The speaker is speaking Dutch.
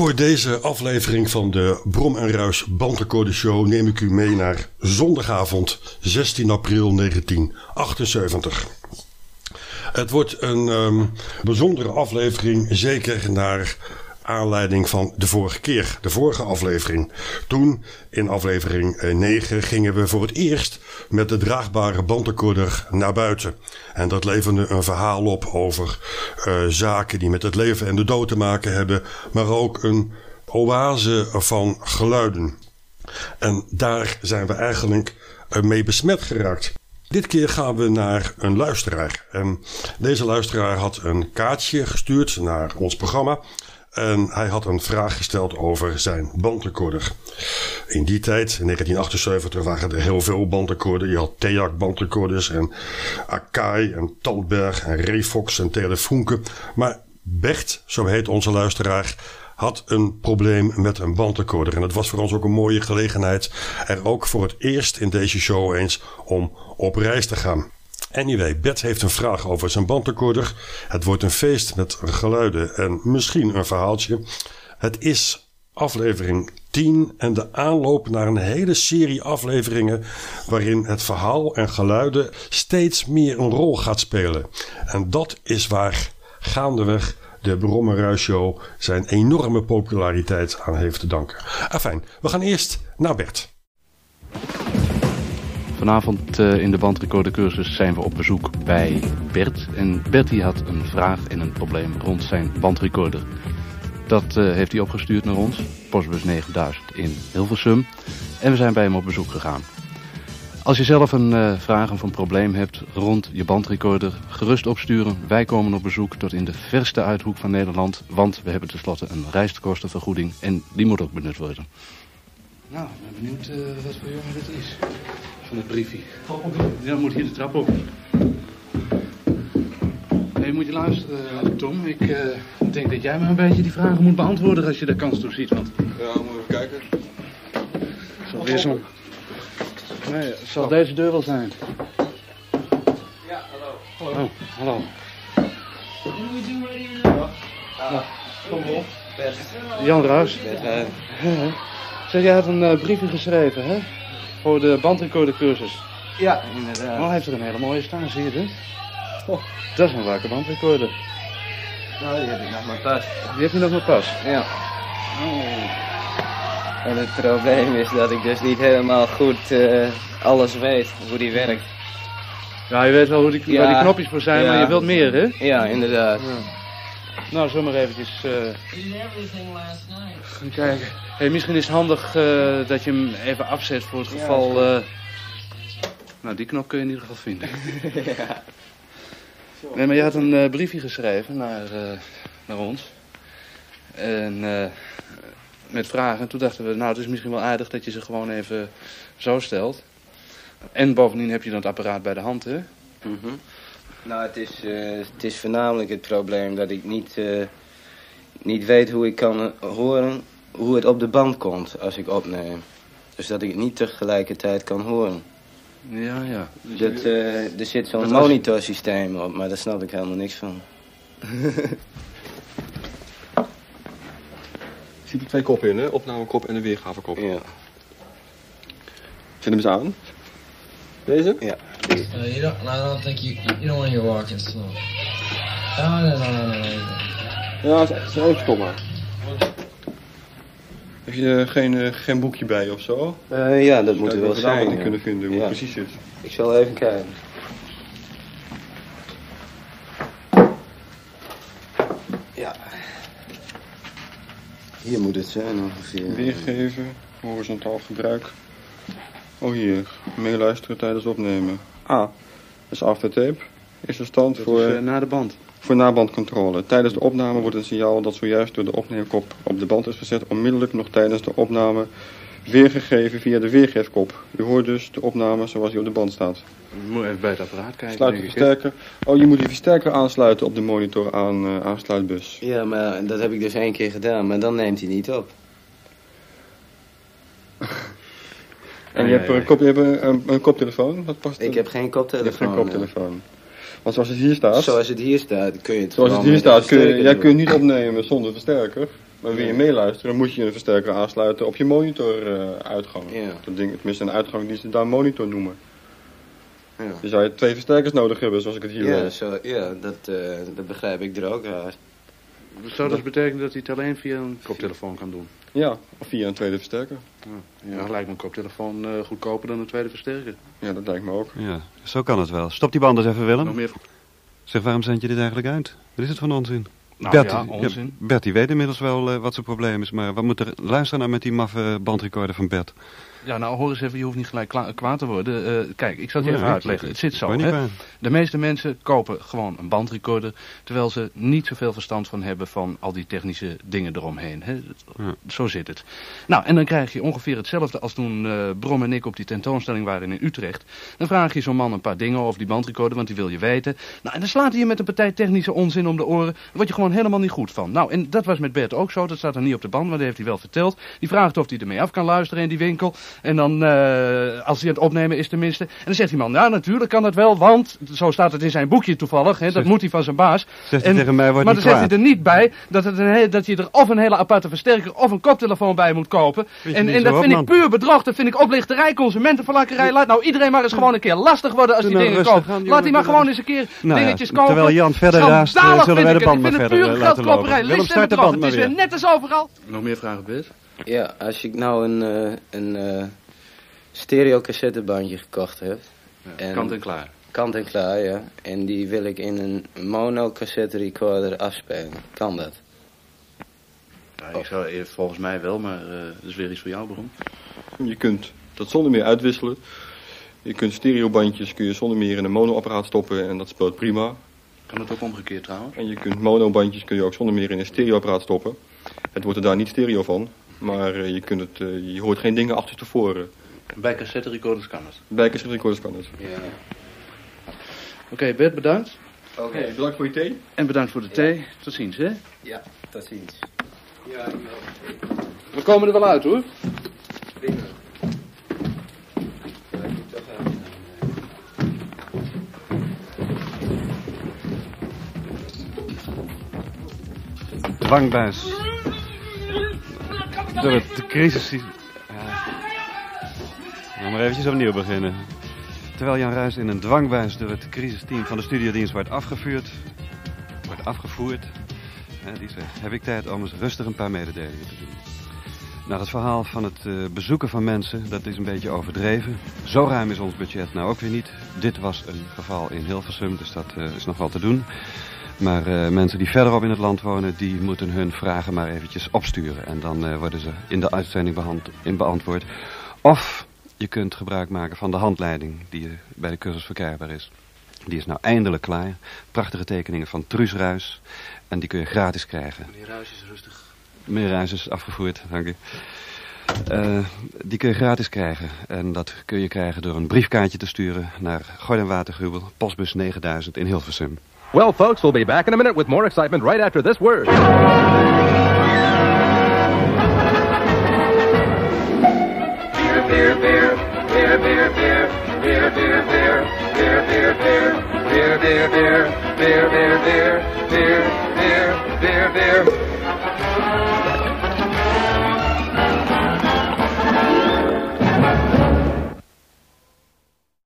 Voor deze aflevering van de Brom en Ruis Bandrecorder Show neem ik u mee naar zondagavond 16 april 1978. Het wordt een um, bijzondere aflevering, zeker naar aanleiding van de vorige keer, de vorige aflevering. Toen, in aflevering 9, gingen we voor het eerst met de draagbare bandrecorder naar buiten. En dat leverde een verhaal op over uh, zaken die met het leven en de dood te maken hebben, maar ook een oase van geluiden. En daar zijn we eigenlijk mee besmet geraakt. Dit keer gaan we naar een luisteraar. En deze luisteraar had een kaartje gestuurd naar ons programma. En hij had een vraag gesteld over zijn bandrecorder. In die tijd, in 1978, waren er heel veel bandrecorders. Je had Teac bandrecorders en Akai en Tandberg en Refox en Telefunke. Maar Bert, zo heet onze luisteraar, had een probleem met een bandrecorder. En het was voor ons ook een mooie gelegenheid er ook voor het eerst in deze show eens om op reis te gaan. Anyway, Bert heeft een vraag over zijn bandrecorder. Het wordt een feest met geluiden en misschien een verhaaltje. Het is aflevering 10 en de aanloop naar een hele serie afleveringen waarin het verhaal en geluiden steeds meer een rol gaat spelen. En dat is waar gaandeweg de Show zijn enorme populariteit aan heeft te danken. Afijn, we gaan eerst naar Bert. Vanavond uh, in de bandrecordercursus zijn we op bezoek bij Bert. En Bert had een vraag en een probleem rond zijn bandrecorder. Dat uh, heeft hij opgestuurd naar ons, postbus 9000 in Hilversum. En we zijn bij hem op bezoek gegaan. Als je zelf een uh, vraag of een probleem hebt rond je bandrecorder, gerust opsturen. Wij komen op bezoek tot in de verste uithoek van Nederland, want we hebben tenslotte een reiskostenvergoeding en die moet ook benut worden. Nou, ik ben benieuwd uh, wat voor jongen dit is. Van het briefje. Ja, moet hier de trap op. Nee, moet je luisteren, Tom. Ik uh, denk dat jij me een beetje die vragen moet beantwoorden als je de kans toe ziet. Want... Ja, moet even kijken. Zal weer zo'n... Nee, zal deze deur wel zijn? Ja, hallo. Hallo. Oh, hallo. Kom op. Bert. Jan. Bert, hè. Zeg, jij had een uh, briefje geschreven, hè? Voor de bandrecordercursus. Ja, inderdaad. Oh, hij heeft er een hele mooie staan, zie je dit? Oh, dat is een wakker bandrecorder. Nou, die heb ik nog maar pas. Die heb je nog maar pas? Ja. Oh. En het probleem is dat ik dus niet helemaal goed uh, alles weet, hoe die werkt. Ja, je weet wel hoe die, Ja. waar die knopjes voor zijn, Ja. maar je wilt meer, hè? Ja, inderdaad. Nou, zullen we maar eventjes uh, everything last night. gaan kijken. Hey, misschien is het handig uh, dat je hem even afzet voor het Ja, geval... Uh... Nou, die knop kun je in ieder geval vinden. ja. Nee, maar je had een briefje geschreven naar, naar ons. En met vragen. En toen dachten we, nou, het is misschien wel aardig dat je ze gewoon even zo stelt. En bovendien heb je dan het apparaat bij de hand, hè? Mhm. Nou, het is, eh, het is voornamelijk het probleem dat ik niet, eh, niet weet hoe ik kan eh, horen hoe het op de band komt als ik opneem. Dus dat ik het niet tegelijkertijd kan horen. Ja, ja. Dat, er zit zo'n monitorsysteem op, maar daar snap ik helemaal niks van. Je ziet er twee koppen in, hè? Opnamekop en een weergavekop. Ja, Zet hem eens aan. Deze? ja. Uh, you don't. I don't think you. You don't want slow. No, no, no, no, no. no. Ja, is is even maar. Heb je eh, geen, eh, geen boekje bij of zo? Eh, ja, dat moet er wel zijn. wat ja. kunnen vinden, hoe Ja. het precies zit. Ik zal even kijken. Hier moet het zijn ongeveer. Weergeven, horizontaal gebruik. Oh hier, meeluisteren tijdens opnemen. Ah, dat is aftertape. Is de stand Dat voor, is uh, naar de band. voor nabandcontrole. Tijdens de opname wordt een signaal dat zojuist door de opneemkop op de band is gezet onmiddellijk nog tijdens de opname weergegeven via de weergeefkop. U hoort dus de opname zoals die op de band staat. Je moet even bij het apparaat kijken, Sluit de ik, versterker. Oh, je moet die versterker aansluiten op de monitor aan eh, aansluitbus. Ja, maar dat heb ik dus één keer gedaan, maar dan neemt hij niet op. En je hebt een, kop, je hebt een, een, een koptelefoon? Wat past Ik heb geen Je hebt koptelefoon. geen koptelefoon. Want zoals het hier staat, Zoals het hier staat, kun je het zoals het hier staat kun je, jij kunt niet opnemen zonder versterker. Maar wil je meeluisteren, moet je een versterker aansluiten op je monitoruitgang. Ja. Dat ding, tenminste een uitgang die ze daar monitor noemen. Ja. Dus zou je twee versterkers nodig hebben, zoals ik het hier Ja, lees. zo, ja dat, eh, dat begrijp ik er ook uit. Dat zou dus betekenen dat hij het alleen via een koptelefoon kan doen. Ja, of via een tweede versterker. Ja, ja lijkt me een koptelefoon eh, goedkoper dan een tweede versterker. Ja, dat lijkt me ook. Ja, zo kan het wel. Stop die band eens even, Willem. Nog meer... Zeg, waarom zend je dit eigenlijk uit? Wat is het van onzin? Nou Bert, ja, onzin. Bert, die weet inmiddels wel eh, wat zijn probleem is, maar wat moet er... Luister nou met die maffe bandrecorder van Bert. Ja, nou hoor eens even, je hoeft niet gelijk kwaad te worden. Eh, kijk, ik zal het je Ja, even uitleggen. Het zit zo, hè. De meeste mensen kopen gewoon een bandrecorder, terwijl ze niet zoveel verstand van hebben van al die technische dingen eromheen. Hè. Ja. Zo zit het. Nou, en dan krijg je ongeveer hetzelfde als toen eh, Brom en ik op die tentoonstelling waren in Utrecht. Dan vraag je zo'n man een paar dingen over die bandrecorder, want die wil je weten. Nou, en dan slaat hij je met een partij technische onzin om de oren. Daar word je gewoon helemaal niet goed van. Nou, en dat was met Bert ook zo. Dat staat er niet op de band, maar dat heeft hij wel verteld. Die vraagt of hij ermee af kan luisteren in die winkel. En dan, eh, als hij aan het opnemen is tenminste. En dan zegt die man, ja natuurlijk kan dat wel, want, zo staat het in zijn boekje toevallig, hè, dat Zegt- moet hij van zijn baas. Zegt hij tegen mij, wordt maar dan zegt hij er niet bij dat, het een dat je er of een hele aparte versterker of een koptelefoon bij moet kopen. En, en dat op, vind man. ik puur bedrog, dat vind ik oplichterij, consumentenverlakkerij. Laat nou iedereen maar eens gewoon een keer lastig worden als Doe die nou dingen koopt. aan, Laat die maar gewoon eens een keer Nou ja, dingetjes kopen. terwijl Jan verder raast, eh, zullen wij de band het. maar verder laten lopen. Willem, en start de Het is weer. net als overal. Nog meer vragen, Bert? Ja, als ik nou een, eh een eh, stereo cassettebandje gekocht heb. En- Kant en klaar. Kant en klaar, ja. En die wil ik in een mono cassette recorder afspelen. Kan dat? Ja, ik zou, volgens mij wel, maar eh, dat is weer iets voor jou, Brom. Je kunt dat zonder meer uitwisselen. Je kunt stereobandjes kun je zonder meer in een monoapparaat stoppen en dat speelt prima. Kan het ook omgekeerd trouwens? En je kunt monobandjes kun je ook zonder meer in een stereoapparaat stoppen. Het wordt er daar niet stereo van, maar eh, je, kunt het, eh, je hoort geen dingen achter tevoren. Bij cassette recorders kan het. Bij recorders kan het. Ja. Oké, Bert, bedankt. Oké. bedankt voor je thee. En bedankt voor de thee. Tot ziens, hè? Ja, tot ziens. Ja, We komen er wel uit, hoor. prima. Dwangbuis. Het de crisis... Ja. Nou, maar eventjes opnieuw beginnen. Terwijl Jan Ruijs in een dwangbuis door het crisisteam van de studiodienst wordt afgevuurd... Wordt afgevoerd... Die zegt, heb ik tijd om eens rustig een paar mededelingen te doen. Nou, het verhaal van het eh, bezoeken van mensen, dat is een beetje overdreven. Zo ruim is ons budget nou ook weer niet. Dit was een geval in Hilversum, dus dat eh, is nog wel te doen. Maar eh, mensen die verderop in het land wonen, die moeten hun vragen maar eventjes opsturen. En dan eh, worden ze in de uitzending in beantwoord. Of je kunt gebruik maken van de handleiding die bij de cursus verkrijgbaar is. Die is nou eindelijk klaar. Prachtige tekeningen van Truus Ruis. En die kun je gratis krijgen. Meneer Ruijs is rustig. Meneer Ruijs is afgevoerd, dank u. Eh, die kun je gratis krijgen. En dat kun je krijgen door een briefkaartje te sturen naar Gordon Watergrubbel, postbus 9000 in Hilversum. Well, folks, we'll be back in a minute with more excitement right after this word. beer, beer, beer, beer, beer, beer, beer, beer, beer, beer,